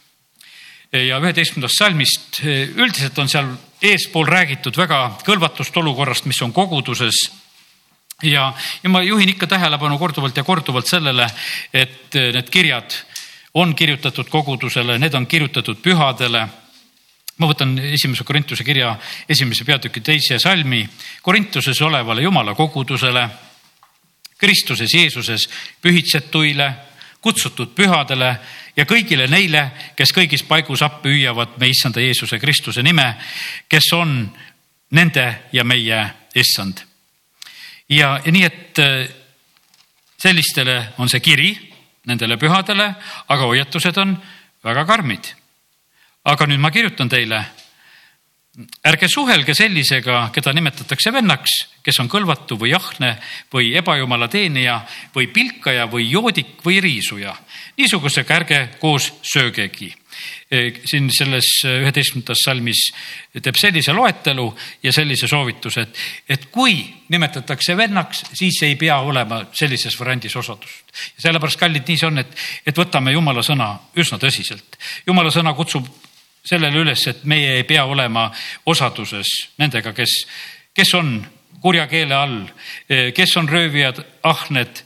ja üheteistkümnendast salmist. üldiselt on seal eespool räägitud väga kõlvatust olukorrast, mis on koguduses ja, ja ma juhin ikka tähelepanu korduvalt ja korduvalt sellele, et need kirjad on kirjutatud kogudusele, need on kirjutatud pühadele. ma võtan esimese Korintuse kirja esimese peatüki teise salmi. Korintuses olevale jumala kogudusele, Kristuses Jeesuses pühitsetuile, kutsutud pühadele ja kõigile neile, kes kõigis paigus appi hüüavad me issanda Jeesuse Kristuse nime, kes on nende ja meie issand. ja, ja nii, et äh, sellistele on see kiri, nendele pühadele, aga hoiatused on väga karmid. aga nüüd ma kirjutan teile ärge suhelge sellisega, keda nimetatakse vennaks, kes on kõlvatu või ahne või ebajumala teenija või pilkaja või joodik või riisuja. Niisugusega ärge koos söögegi. E, siin selles üheteistkümnendas salmis teeb sellise loetelu ja sellise soovituse, et, et kui nimetatakse vennaks, siis ei pea olema sellises variandis osadust. sellepärast, kallid, nii see on, et, et võtame jumala sõna üsna tõsiselt. jumala sõna kutsub sellele üles, et meie ei pea olema osaduses nendega, kes, kes on kurja keele all, kes on röövijad, ahned,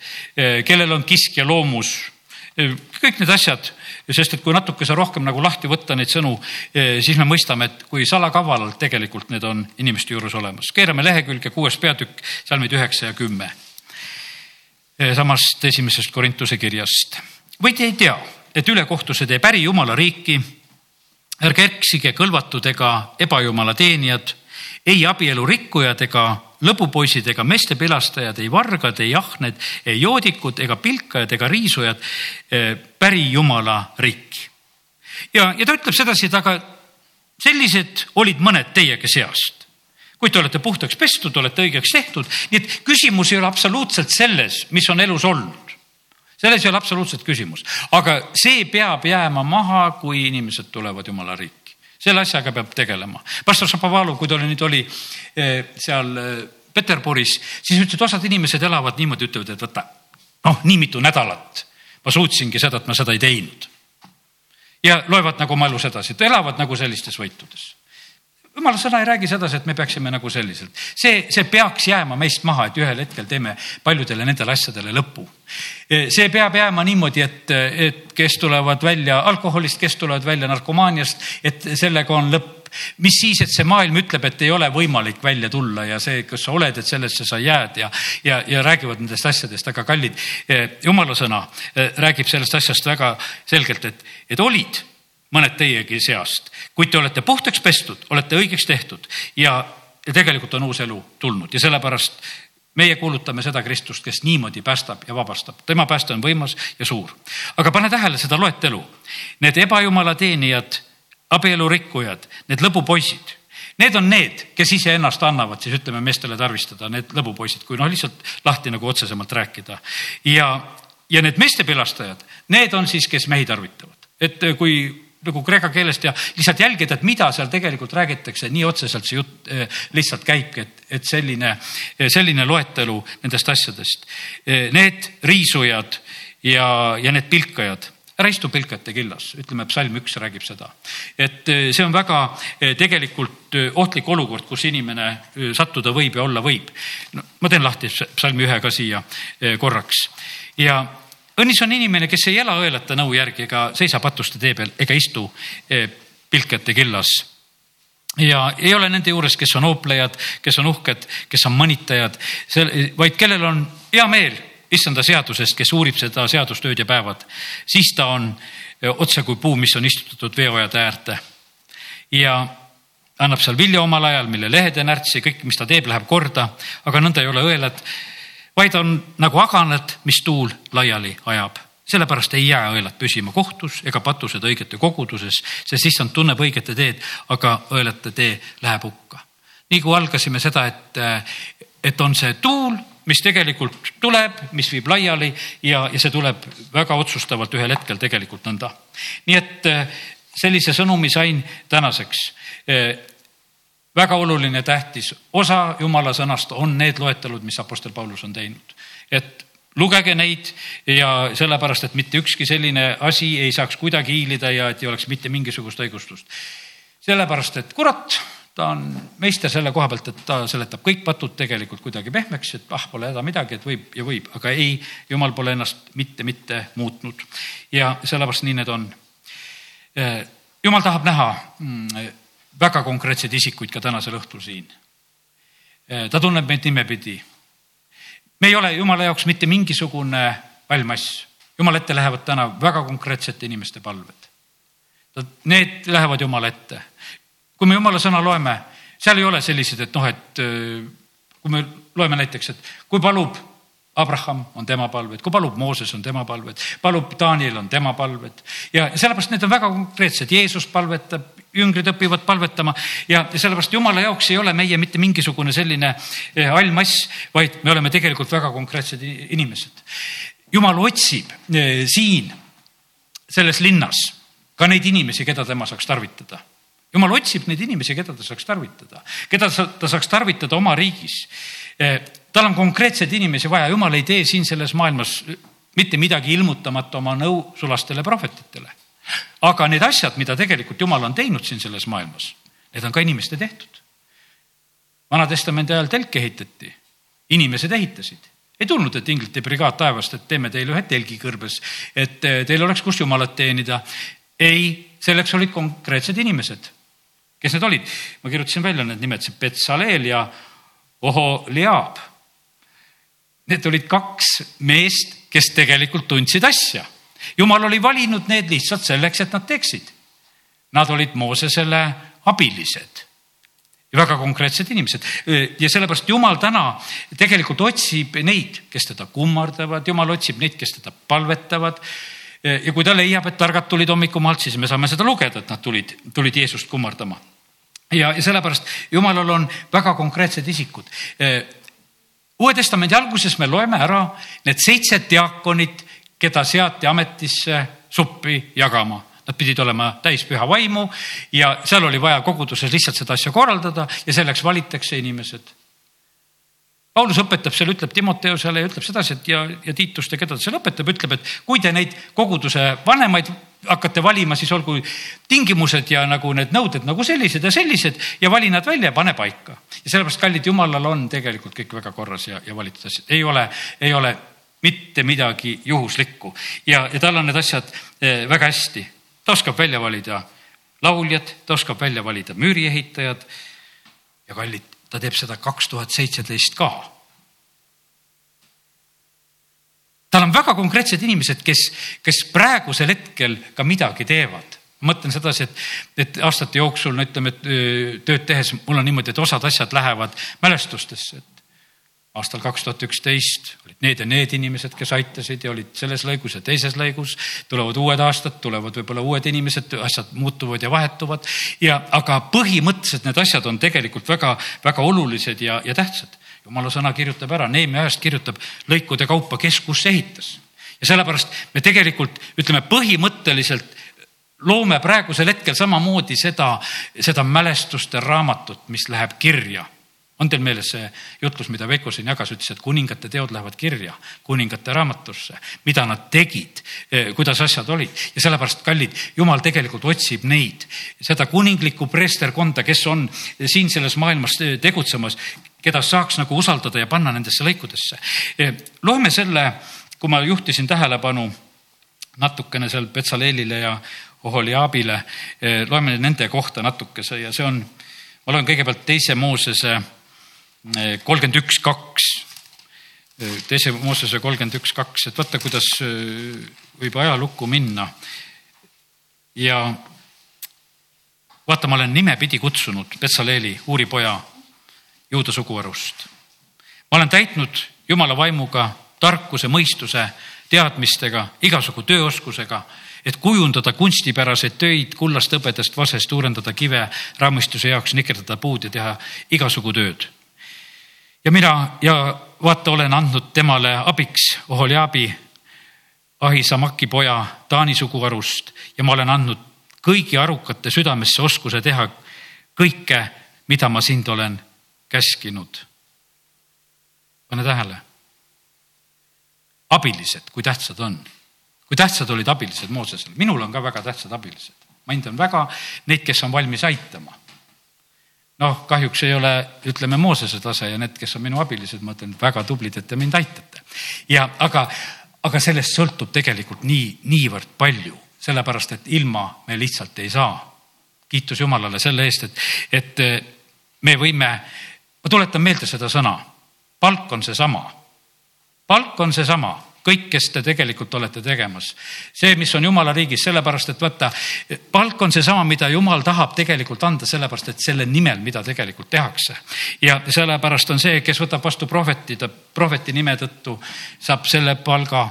kellel on kiskja loomus. Kõik need asjad, sest et kui natukese rohkem nagu lahti võtta neid sõnu, siis me mõistame, et kui salakavalalt tegelikult need on inimeste juures olemas. keerame lehekülge kuues peatükk, salmid üheksa ja kümme. samast esimesest Korintuse kirjast. või te ei tea, et ülekohtuse teeb äri jumala riiki ärge eksige kõlvatud ega ebajumala teenijad, ei abielu rikkujad ega lõbupoisid ega meeste pilastajad, ei vargad, ei ahned, ei joodikud ega pilkajad ega riisujad eh, päri jumala riiki. ja, ja ta ütleb sedasi, et aga sellised olid mõned teiegi seast. kui te olete puhtaks pestud, olete õigeks tehtud, nii et küsimus ei ole absoluutselt selles, mis on elus olnud selles ei ole absoluutselt küsimus, aga see peab jääma maha, kui inimesed tulevad jumala riiki selle asjaga peab tegelema. pastor Šapovalov, kui ta nüüd oli eh, seal eh, Peterburis, siis ütles, et osad inimesed elavad niimoodi, ütlevad, et võta, noh, nii mitu nädalat ma suutsingi seda, et ma seda ei teinud. ja loevad nagu oma elus edasi, et elavad nagu sellistes võitudes jumala sõna ei räägi sedasi, et me peaksime nagu selliselt. see, see peaks jääma meist maha, et ühel hetkel teeme paljudele nendele asjadele lõpu. see peab jääma niimoodi, et, et kes tulevad välja alkoholist, kes tulevad välja narkomaaniast, et sellega on lõpp mis siis, et see maailm ütleb, et ei ole võimalik välja tulla ja see, kas sa oled, et sellesse sa jääd ja, ja, ja räägivad nendest asjadest, aga kallid, jumala sõna räägib sellest asjast väga selgelt, et, et olid mõned teiegi seast. kuid te olete puhtaks pestud, olete õigeks tehtud ja, ja tegelikult on uus elu tulnud ja sellepärast meie kuulutame seda Kristust, kes niimoodi päästab ja vabastab. tema pääste on võimas ja suur. aga pane tähele seda loetelu. Need ebajumala teenijad, abielurikkujad, need lõbupoisid, need on need, kes iseennast annavad siis ütleme meestele tarvistada, need lõbupoisid, kui noh, lihtsalt lahti nagu otsesemalt rääkida. ja, ja need meeste pilastajad, need on siis, kes mehi tarvitavad. et kui nagu kreeka keelest ja lihtsalt jälgida, et mida seal tegelikult räägitakse, nii otseselt see jutt eh, lihtsalt käibki, et, et selline, eh, selline loetelu nendest asjadest. Eh, need riisujad ja, ja need pilkajad ära istu pilkajate killas, ütleme, psalm üks räägib seda. et see on väga tegelikult ohtlik olukord, kus inimene sattuda võib ja olla võib. no ma teen lahti psalmi ühe ka siia korraks ja õnnis on inimene, kes ei ela õelate nõu järgi ega seisa patuste tee peal ega istu eh, pilkete killas. ja ei ole nende juures, kes on ooplejad, kes on uhked, kes on mõnitajad, vaid kellel on hea meel issanda seadusest, kes uurib seda seadust ööd ja päevad, siis ta on eh, otse kui puu, mis on istutatud veeojade äärde. ja annab seal vilja omal ajal, mille lehed ja närtsi, kõik, mis ta teeb, läheb korda, aga nõnda ei ole õelad vaid on nagu aganed, mis tuul laiali ajab sellepärast ei jää õelad püsima kohtus ega patused õigete koguduses, sest issand tunneb õigete teed, aga õelate tee läheb hukka. nii kui algasime seda, et, et on see tuul, mis tegelikult tuleb, mis viib laiali ja, ja see tuleb väga otsustavalt ühel hetkel tegelikult nõnda. nii et sellise sõnumi sain tänaseks väga oluline, tähtis osa jumala sõnast on need loetelud, mis Apostel Paulus on teinud. et lugege neid ja sellepärast, et mitte ükski selline asi ei saaks kuidagi hiilida ja et ei oleks mitte mingisugust õigustust. sellepärast, et kurat, ta on meister selle koha pealt, et ta seletab kõik patud tegelikult kuidagi pehmeks, et ah, pole häda midagi, et võib ja võib, aga ei, jumal pole ennast mitte, mitte muutnud. ja sellepärast nii need on. jumal tahab näha mm, väga konkreetseid isikuid ka tänasel õhtul siin. Eh, ta tunneb meid nimepidi. me ei ole jumala jaoks mitte mingisugune valmass. jumala ette lähevad täna väga konkreetsete inimeste palved. Need lähevad jumala ette. kui me jumala sõna loeme, seal ei ole sellised, et noh, et eh, kui me loeme näiteks, et kui palub Abraham on tema palved, kui palub Mooses on tema palved, palub Daniel on tema palved ja sellepärast need on väga konkreetsed, Jeesus palvetab, jüngrid õpivad palvetama ja sellepärast jumala jaoks ei ole meie mitte mingisugune selline eh, hall mass, vaid me oleme tegelikult väga konkreetsed inimesed. jumal otsib eh, siin selles linnas ka neid inimesi, keda tema saaks tarvitada. jumal otsib neid inimesi, keda ta saaks tarvitada, keda ta saaks tarvitada oma riigis. Eh, tal on konkreetseid inimesi vaja, jumal ei tee siin selles maailmas mitte midagi ilmutamata oma nõusulastele prohvetitele aga need asjad, mida tegelikult Jumal on teinud siin selles maailmas, need on ka inimeste tehtud. Vana-testamendi ajal telk ehitati, inimesed ehitasid ei tulnud, et inglite brigaad taevast, et teeme teile ühe telgi kõrbes, et teil oleks, kus jumalat teenida. ei, selleks olid konkreetsed inimesed. kes need olid? ma kirjutasin välja need nimed, see Betsaleel ja Oholiab. Need olid kaks meest, kes tegelikult tundsid asja jumal oli valinud need lihtsalt selleks, et nad teeksid. nad olid Moosesele abilised ja väga konkreetsed inimesed ja sellepärast Jumal täna tegelikult otsib neid, kes teda kummardavad, Jumal otsib neid, kes teda palvetavad. ja kui ta leiab, et targad tulid hommikumaalt, siis me saame seda lugeda, et nad tulid, tulid Jeesust kummardama. ja, ja sellepärast Jumalal on väga konkreetsed isikud. Uue Testamendi alguses me loeme ära need seitse diaakonit, keda seati ametisse suppi jagama Nad pidid olema täis püha vaimu ja seal oli vaja koguduses lihtsalt seda asja korraldada ja selleks valitakse inimesed. Paulus õpetab seal, ütleb Timoteusele ja ütleb sedasi, et ja, ja Tiitust ja keda ta seal õpetab, ütleb, et kui te neid koguduse vanemaid hakkate valima, siis olgu tingimused ja nagu need nõuded nagu sellised ja sellised ja vali nad välja ja pane paika. ja sellepärast, kallid jumalal on tegelikult kõik väga korras ja, ja valitud asjad, ei ole, ei ole mitte midagi juhuslikku. Ja, ja tal on need asjad eh, väga hästi. Ta oskab välja valida lauljad, ta oskab välja valida müüriehitajad ja kallid, ta teeb seda kaks tuhat seitseteist ka. tal on väga konkreetsed inimesed, kes, kes praegusel hetkel ka midagi teevad mõtlen sedasi, et, et aastate jooksul, no ütleme, et tööd tehes mul on niimoodi, et osad asjad lähevad mälestustesse, et aastal kaks tuhat üksteist olid need ja need inimesed, kes aitasid ja olid selles lõigus ja teises lõigus. tulevad uued aastad, tulevad võib-olla uued inimesed, asjad muutuvad ja vahetuvad ja, aga põhimõtteliselt need asjad on tegelikult väga-väga olulised ja, ja tähtsad. jumala sõna kirjutab ära, Neemia ajast kirjutab lõikude kaupa, kes kus ehitas. ja sellepärast me tegelikult ütleme põhimõtteliselt loome praegusel hetkel samamoodi seda, seda mälestuste raamatut, mis läheb kirja on teil meeles see jutlus, mida Veiko siin jagas, ütles, et kuningate teod lähevad kirja, kuningate raamatusse, mida nad tegid, eh, kuidas asjad olid? Ja sellepärast, kallid, jumal tegelikult otsib neid, seda kuninglikku preesterkonda, kes on siin selles maailmas tegutsemas, keda saaks nagu usaldada ja panna nendesse lõikudesse. Eh, loeme selle, kui ma juhtisin tähelepanu natukene seal Betsaleelile ja Oholiabile, eh, loeme nende kohta natukese ja see on, ma loen kõigepealt teise Moosese kolmkümmend üks, kaks, teise Moosese kolmkümmend üks, kaks, et vaata, kuidas äh, võib ajalukku minna. ja vaata, ma olen nimepidi kutsunud Betsaleeli uuripoja juuda suguharust. ma olen täitnud jumala vaimuga tarkuse, mõistuse, teadmistega, igasugu tööoskusega, et kujundada kunstipäraseid töid kullast, hõbedast, vasest, suurendada kive raamistuse jaoks, nikerdada puud ja teha igasugu tööd ja mina ja vaata, olen andnud temale abiks Oholiabi, Ahisamaki poja Taani suguharust ja ma olen andnud kõigi arukate südamesse oskuse teha kõike, mida ma sind olen käskinud. pane tähele. abilised, kui tähtsad on, kui tähtsad olid abilised Moosesel, minul on ka väga tähtsad abilised, ma hindan väga neid, kes on valmis aitama noh, kahjuks ei ole, ütleme, Moosese tase ja need, kes on minu abilised, ma ütlen, väga tublid, et te mind aitate. ja aga, aga sellest sõltub tegelikult nii, niivõrd palju, sellepärast et ilma me lihtsalt ei saa. kiitus Jumalale selle eest, et, et me võime, ma tuletan meelde seda sõna, palk on seesama. palk on seesama kõik, kes te tegelikult olete tegemas. see, mis on jumala riigis, sellepärast et vaata, palk on seesama, mida jumal tahab tegelikult anda, sellepärast et selle nimel, mida tegelikult tehakse. ja sellepärast on see, kes võtab vastu prohveti, ta prohveti nime tõttu saab selle palga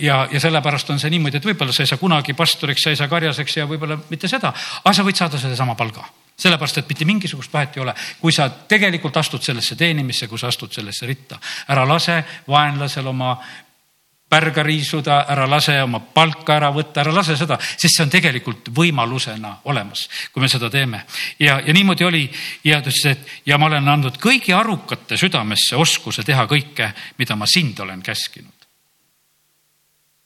ja, ja sellepärast on see niimoodi, et võib-olla sa ei saa kunagi pastoriks, sa ei saa karjaseks ja võib-olla mitte seda, aga sa võid saada sedasama palga sellepärast, et mitte mingisugust vahet ei ole, kui sa tegelikult astud sellesse teenimisse, kui sa astud sellesse ritta. ära lase vaenlasel oma pärga riisuda, ära lase oma palka ära võtta, ära lase seda, sest see on tegelikult võimalusena olemas, kui me seda teeme. ja, ja niimoodi oli ja ta ütles, et ja ma olen andnud kõigi arukate südamesse oskuse teha kõike, mida ma sind olen käskinud.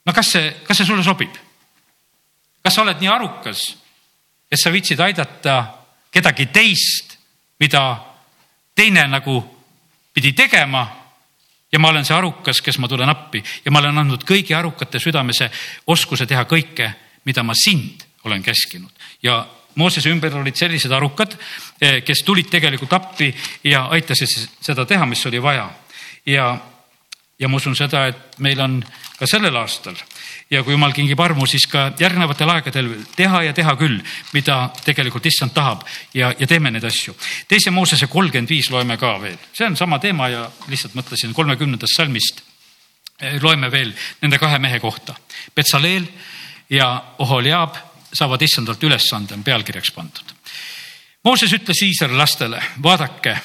no kas see, kas see sulle sobib? kas sa oled nii arukas, et sa viitsid aidata kedagi teist, mida teine nagu pidi tegema ja ma olen see arukas, kes ma tulen appi ja ma olen andnud kõigi arukate südamese oskuse teha kõike, mida ma sind olen käskinud ja Moosese ümber olid sellised arukad, eh, kes tulid tegelikult appi ja aitasid seda teha, mis oli vaja. ja, ja ma usun seda, et meil on ka sellel aastal ja kui jumal kingib armu, siis ka järgnevatel aegadel teha ja teha küll, mida tegelikult issand tahab ja, ja teeme neid asju. teise Moosese kolmkümmend viis loeme ka veel, see on sama teema ja lihtsalt mõtlesin kolmekümnendast salmist loeme veel nende kahe mehe kohta. Betsaleel ja Oholiab saavad issandalt ülesande, on pealkirjaks pandud. Mooses ütles Iisraeli lastele, vaadake,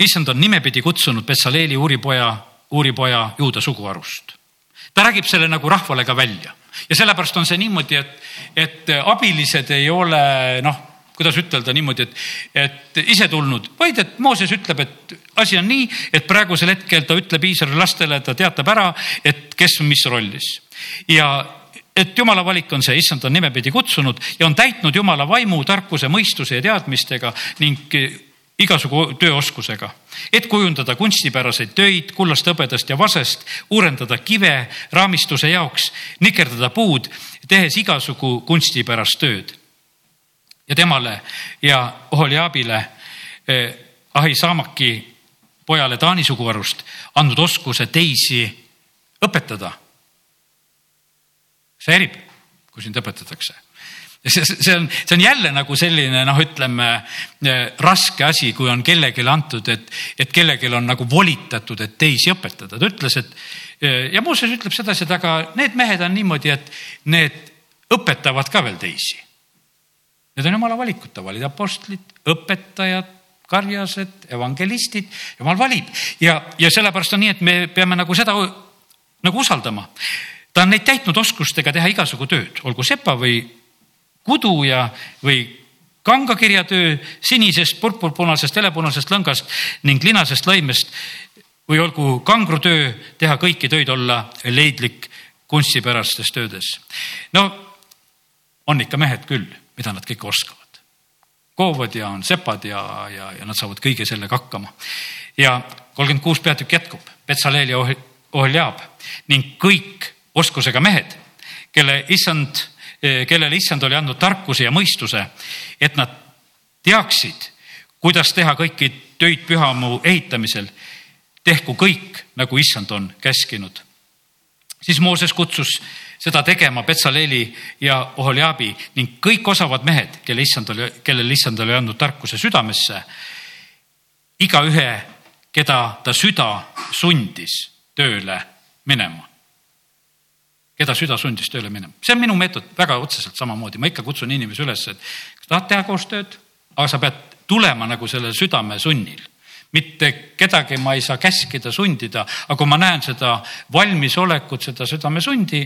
issand on nimepidi kutsunud Betsaleeli uuripoja, uuripoja juuda suguharust. Ta räägib selle nagu rahvale ka välja. Ja sellepärast on see niimoodi, et, et abilised ei ole noh, kuidas ütelda niimoodi, et, et ise tulnud, vaid et Mooses ütleb, et asi on nii, et praegusel hetkel ta ütleb Iisraeli lastele, ta teatab ära, et kes on mis rollis. Ja et jumala valik on see, issand on nimepidi kutsunud ja on täitnud jumala vaimu, tarkuse, mõistuse ja teadmistega ning igasugu tööoskusega, et kujundada kunstipäraseid töid kullast, hõbedast ja vasest, uuendada kive raamistuse jaoks, nikerdada puud, tehes igasugu kunstipärast tööd. ja temale ja Oholiabile eh, Ahisaamaki pojale Taani suguvarust andnud oskuse teisi õpetada. See häirib, kui sind õpetatakse see, on, see on jälle nagu selline noh, ütleme eh, raske asi, kui on kellelegi antud, et, et kellelgi on nagu volitatud, et teisi õpetada. ta ütles, et eh, ja Mooses ütleb sedasi, et aga need mehed on niimoodi, et need õpetavad ka veel teisi. Need on jumala valikud, ta valib apostlid, õpetajad, karjased, evangelistid, jumal valib ja, ja sellepärast on nii, et me peame nagu seda nagu usaldama ta on neid täitnud oskustega teha igasugu tööd, olgu sepa või kudu ja, või kangakirjatöö sinisest, purpurpunasest, helepunasest lõngast ning linasest laimest või olgu kangrutöö, teha kõiki töid, olla leidlik kunstipärastes töödes. no on ikka mehed küll, mida nad kõike oskavad. koovad ja on sepad ja, ja, ja nad saavad kõige sellega hakkama. ja kolmkümmend kuus peatükk jätkub, Betsaleel ja Ohliab ning kõik oskusega mehed, kelle issand, kellele issand oli andnud tarkuse ja mõistuse, et nad teaksid, kuidas teha kõiki töid pühamu ehitamisel. tehku kõik, nagu issand on käskinud. siis Mooses kutsus seda tegema Betsaleeli ja Oholiabi ning kõik osavad mehed, kelle issand oli, kellele issand oli andnud tarkuse südamesse. igaühe, keda ta süda sundis tööle minema keda süda sundis tööle minema. see on minu meetod väga otseselt samamoodi, ma ikka kutsun inimesi üles, et kas tahad teha koostööd, aga sa pead tulema nagu selle südame sunnil mitte kedagi ma ei saa käskida, sundida, aga kui ma näen seda valmisolekut, seda südamesundi,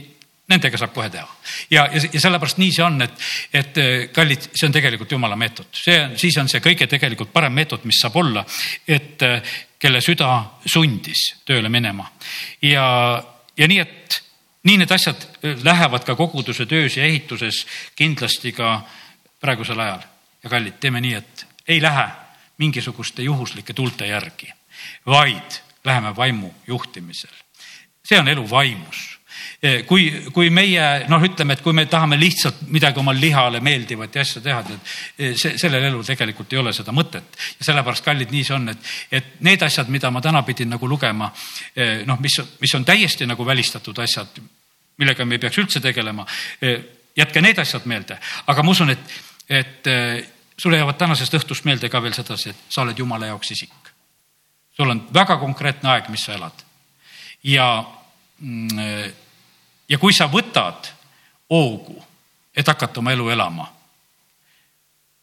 nendega saab kohe teha. ja, ja, ja sellepärast nii see on, et, et kallid, see on tegelikult jumala meetod, see on, siis on see kõige tegelikult parem meetod, mis saab olla, et kelle süda sundis tööle minema ja, ja nii, et nii need asjad äh, lähevad ka koguduse töös ja ehituses kindlasti ka praegusel ajal. ja kallid, teeme nii, et ei lähe mingisuguste juhuslike tuulte järgi, vaid läheme vaimu juhtimisel. see on elu vaimus kui, kui meie noh, ütleme, et kui me tahame lihtsalt midagi oma lihale meeldivat ja asja teha, tead äh, see, sellel elul tegelikult ei ole seda mõtet. ja sellepärast, kallid, nii see on, et, et need asjad, mida ma täna pidin nagu lugema, noh, mis, mis on täiesti nagu välistatud asjad, millega me ei peaks üldse tegelema. jätke need asjad meelde, aga ma usun, et, et sulle jäävad tänasest õhtust meelde ka veel sedasi, et sa oled jumala jaoks isik. sul on väga konkreetne aeg, mis sa elad. ja, ja kui sa võtad hoogu, et hakata oma elu elama,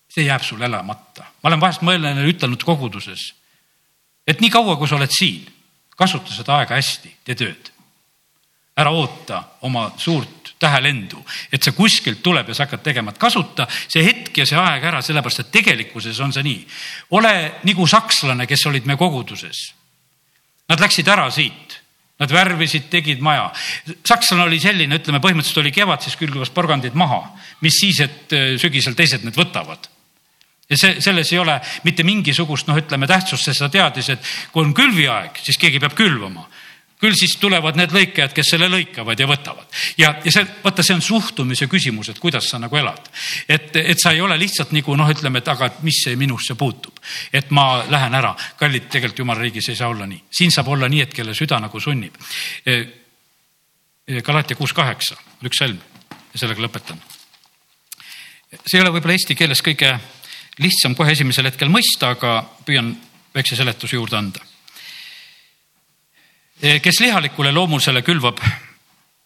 see jääb sul elamata. ma olen vahest mõelnud ja ütelnud koguduses, et nii kaua, kui sa oled siin, kasuta seda aega hästi, tee tööd ära oota oma suurt tähelendu, et see kuskilt tuleb ja sa hakkad tegema, et kasuta see hetk ja see aeg ära, sellepärast et tegelikkuses on see nii. ole nagu sakslane, kes olid me koguduses. Nad läksid ära siit, nad värvisid, tegid maja. sakslane oli selline, ütleme põhimõtteliselt oli kevad, siis külvas porgandid maha, mis siis, et äh, sügisel teised need võtavad ja see, selles ei ole mitte mingisugust, noh, ütleme tähtsust, sest ta teadis, et kui on külviaeg, siis keegi peab külvama küll siis tulevad need lõikajad, kes selle lõikavad ja võtavad. ja, ja see, vaata, see on suhtumise küsimus, et kuidas sa nagu elad. et, et sa ei ole lihtsalt nagu noh, ütleme, et aga mis see minusse puutub. et ma lähen ära. kallid, tegelikult jumala riigis ei saa olla nii. siin saab olla nii, et kelle süda nagu sunnib. E, Galatia kuus kaheksa, üks salm ja sellega lõpetan. see ei ole võib-olla eesti keeles kõige lihtsam kohe esimesel hetkel mõista, aga püüan väikse seletuse juurde anda. Kes lihalikule loomusele külvab,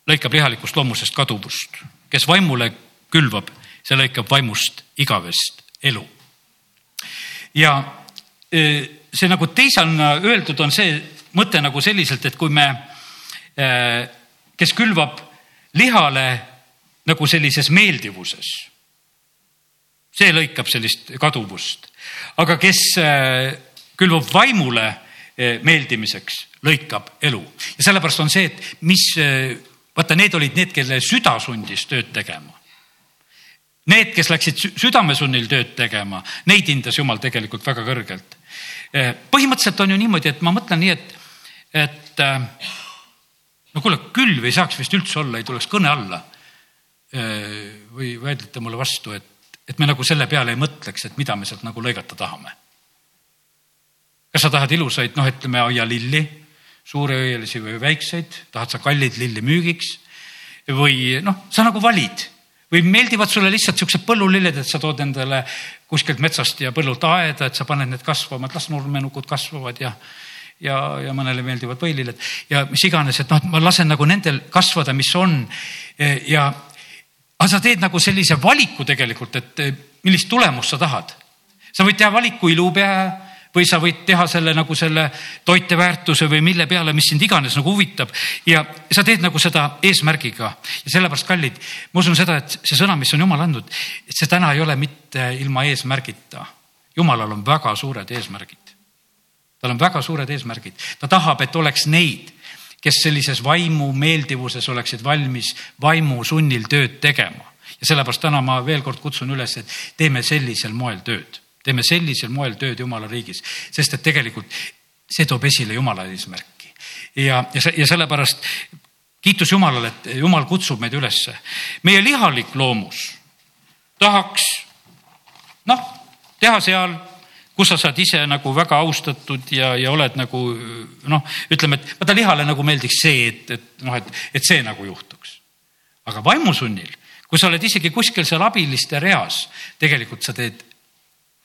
lõikab lihalikust loomusest kaduvust, kes vaimule külvab, see lõikab vaimust igavest elu. ja e, see nagu teisana öeldud on see mõte nagu selliselt, et kui me, e, kes külvab lihale nagu sellises meeldivuses, see lõikab sellist kaduvust, aga kes külvab vaimule meeldimiseks, lõikab elu ja sellepärast on see, et mis, vaata, need olid need, kelle süda sundis tööd tegema Need, kes läksid südamesunnil tööd tegema, neid hindas Jumal tegelikult väga kõrgelt. Eh, põhimõtteliselt on ju niimoodi, et ma mõtlen nii, et, et eh, no kuule, külv ei saaks vist üldse olla, ei tuleks kõne alla. Eh, või väidate mulle vastu, et, et me nagu selle peale ei mõtleks, et mida me sealt nagu lõigata tahame. Kas sa tahad ilusaid, noh, ütleme aialilli, suureõielisi või väikseid, tahad sa kallid lilli müügiks või noh, sa nagu valid või meeldivad sulle lihtsalt siuksed põllulilled, et sa tood endale kuskilt metsast ja põllult aeda, et sa paned need kasvama, et las nurmenukud kasvavad ja ja, ja mõnele meeldivad võililled ja mis iganes, et noh, et ma lasen nagu nendel kasvada, mis on. ja, aga sa teed nagu sellise valiku tegelikult, et millist tulemust sa tahad. sa võid teha valiku ilupea või sa võid teha selle nagu selle toiteväärtuse või mille peale, mis sind iganes nagu huvitab. ja sa teed nagu seda eesmärgiga ja sellepärast, kallid, ma usun seda, et see sõna, mis on jumal andnud, et see täna ei ole mitte ilma eesmärgita. jumalal on väga suured eesmärgid. tal on väga suured eesmärgid, ta tahab, et oleks neid, kes sellises vaimu meeldivuses oleksid valmis vaimu sunnil tööd tegema ja sellepärast täna ma veel kord kutsun üles, et teeme sellisel moel tööd teeme sellisel moel tööd Jumala riigis, sest et tegelikult see toob esile Jumala eesmärki. ja, ja, ja sellepärast kiitus Jumalale, et Jumal kutsub meid ülesse. meie lihalik loomus tahaks noh, teha seal, kus sa saad ise nagu väga austatud ja, ja oled nagu noh, ütleme, et vaata lihale nagu meeldiks see, et, et noh, et, et see nagu juhtuks. aga vaimusunnil, kui sa oled isegi kuskil seal abiliste reas, tegelikult sa teed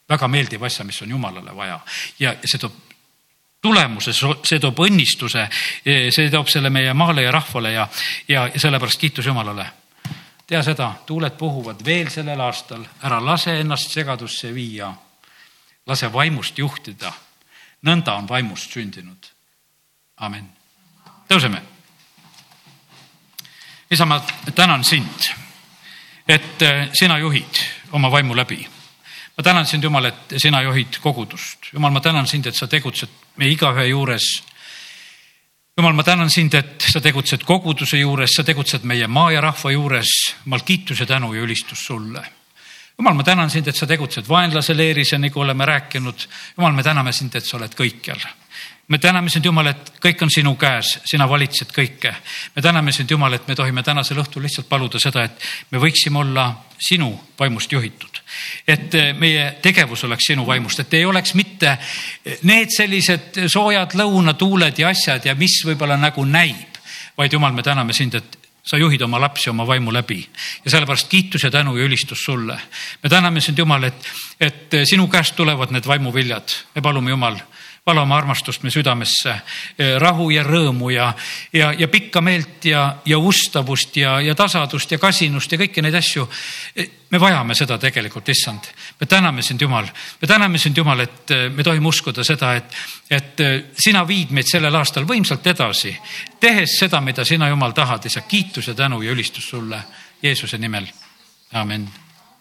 väga meeldiv asja, mis on Jumalale vaja ja see toob tulemuse, see toob õnnistuse, see toob selle meie maale ja rahvale ja, ja, sellepärast kiitus Jumalale. tea seda, tuuled puhuvad veel sellel aastal, ära lase ennast segadusse viia. lase vaimust juhtida. nõnda on vaimust sündinud. amin. tõuseme. isa, ma tänan sind, et eh, sina juhid oma vaimu läbi ma tänan sind, Jumal, et sina juhid kogudust. Jumal, ma tänan sind, et sa tegutsed meie igaühe juures. Jumal, ma tänan sind, et sa tegutsed koguduse juures, sa tegutsed meie maa ja rahva juures. Jumal, kiitus ja tänu ja ülistus sulle. Jumal, ma tänan sind, et sa tegutsed vaenlase leeris ja nagu oleme rääkinud. Jumal, me täname sind, et sa oled kõikjal me täname sind, Jumal, et kõik on sinu käes, sina valitsed kõike. me täname sind, Jumal, et me tohime tänasel õhtul lihtsalt paluda seda, et me võiksime olla sinu vaimust juhitud. et eh, meie tegevus oleks sinu vaimust, et ei oleks mitte eh, need sellised soojad lõunatuuled ja asjad ja mis võib-olla nagu näib, vaid Jumal, me täname sind, et sa juhid oma lapsi oma vaimu läbi ja sellepärast kiitus ja tänu ja ülistus sulle. me täname sind, Jumal, et, et sinu käest tulevad need vaimuviljad. me palume, Jumal vala oma armastust me südamesse, eh, rahu ja rõõmu ja, ja, ja pikka meelt ja, ja ustavust ja, ja tasadust ja kasinust ja kõiki neid asju. Eh, me vajame seda tegelikult, issand. me täname sind, Jumal. me täname sind, Jumal, et eh, me tohime uskuda seda, et, et sina viid meid sellel aastal võimsalt edasi, tehes seda, mida sina, Jumal, tahad, isa. kiitus ja tänu ja ülistus sulle Jeesuse nimel. amin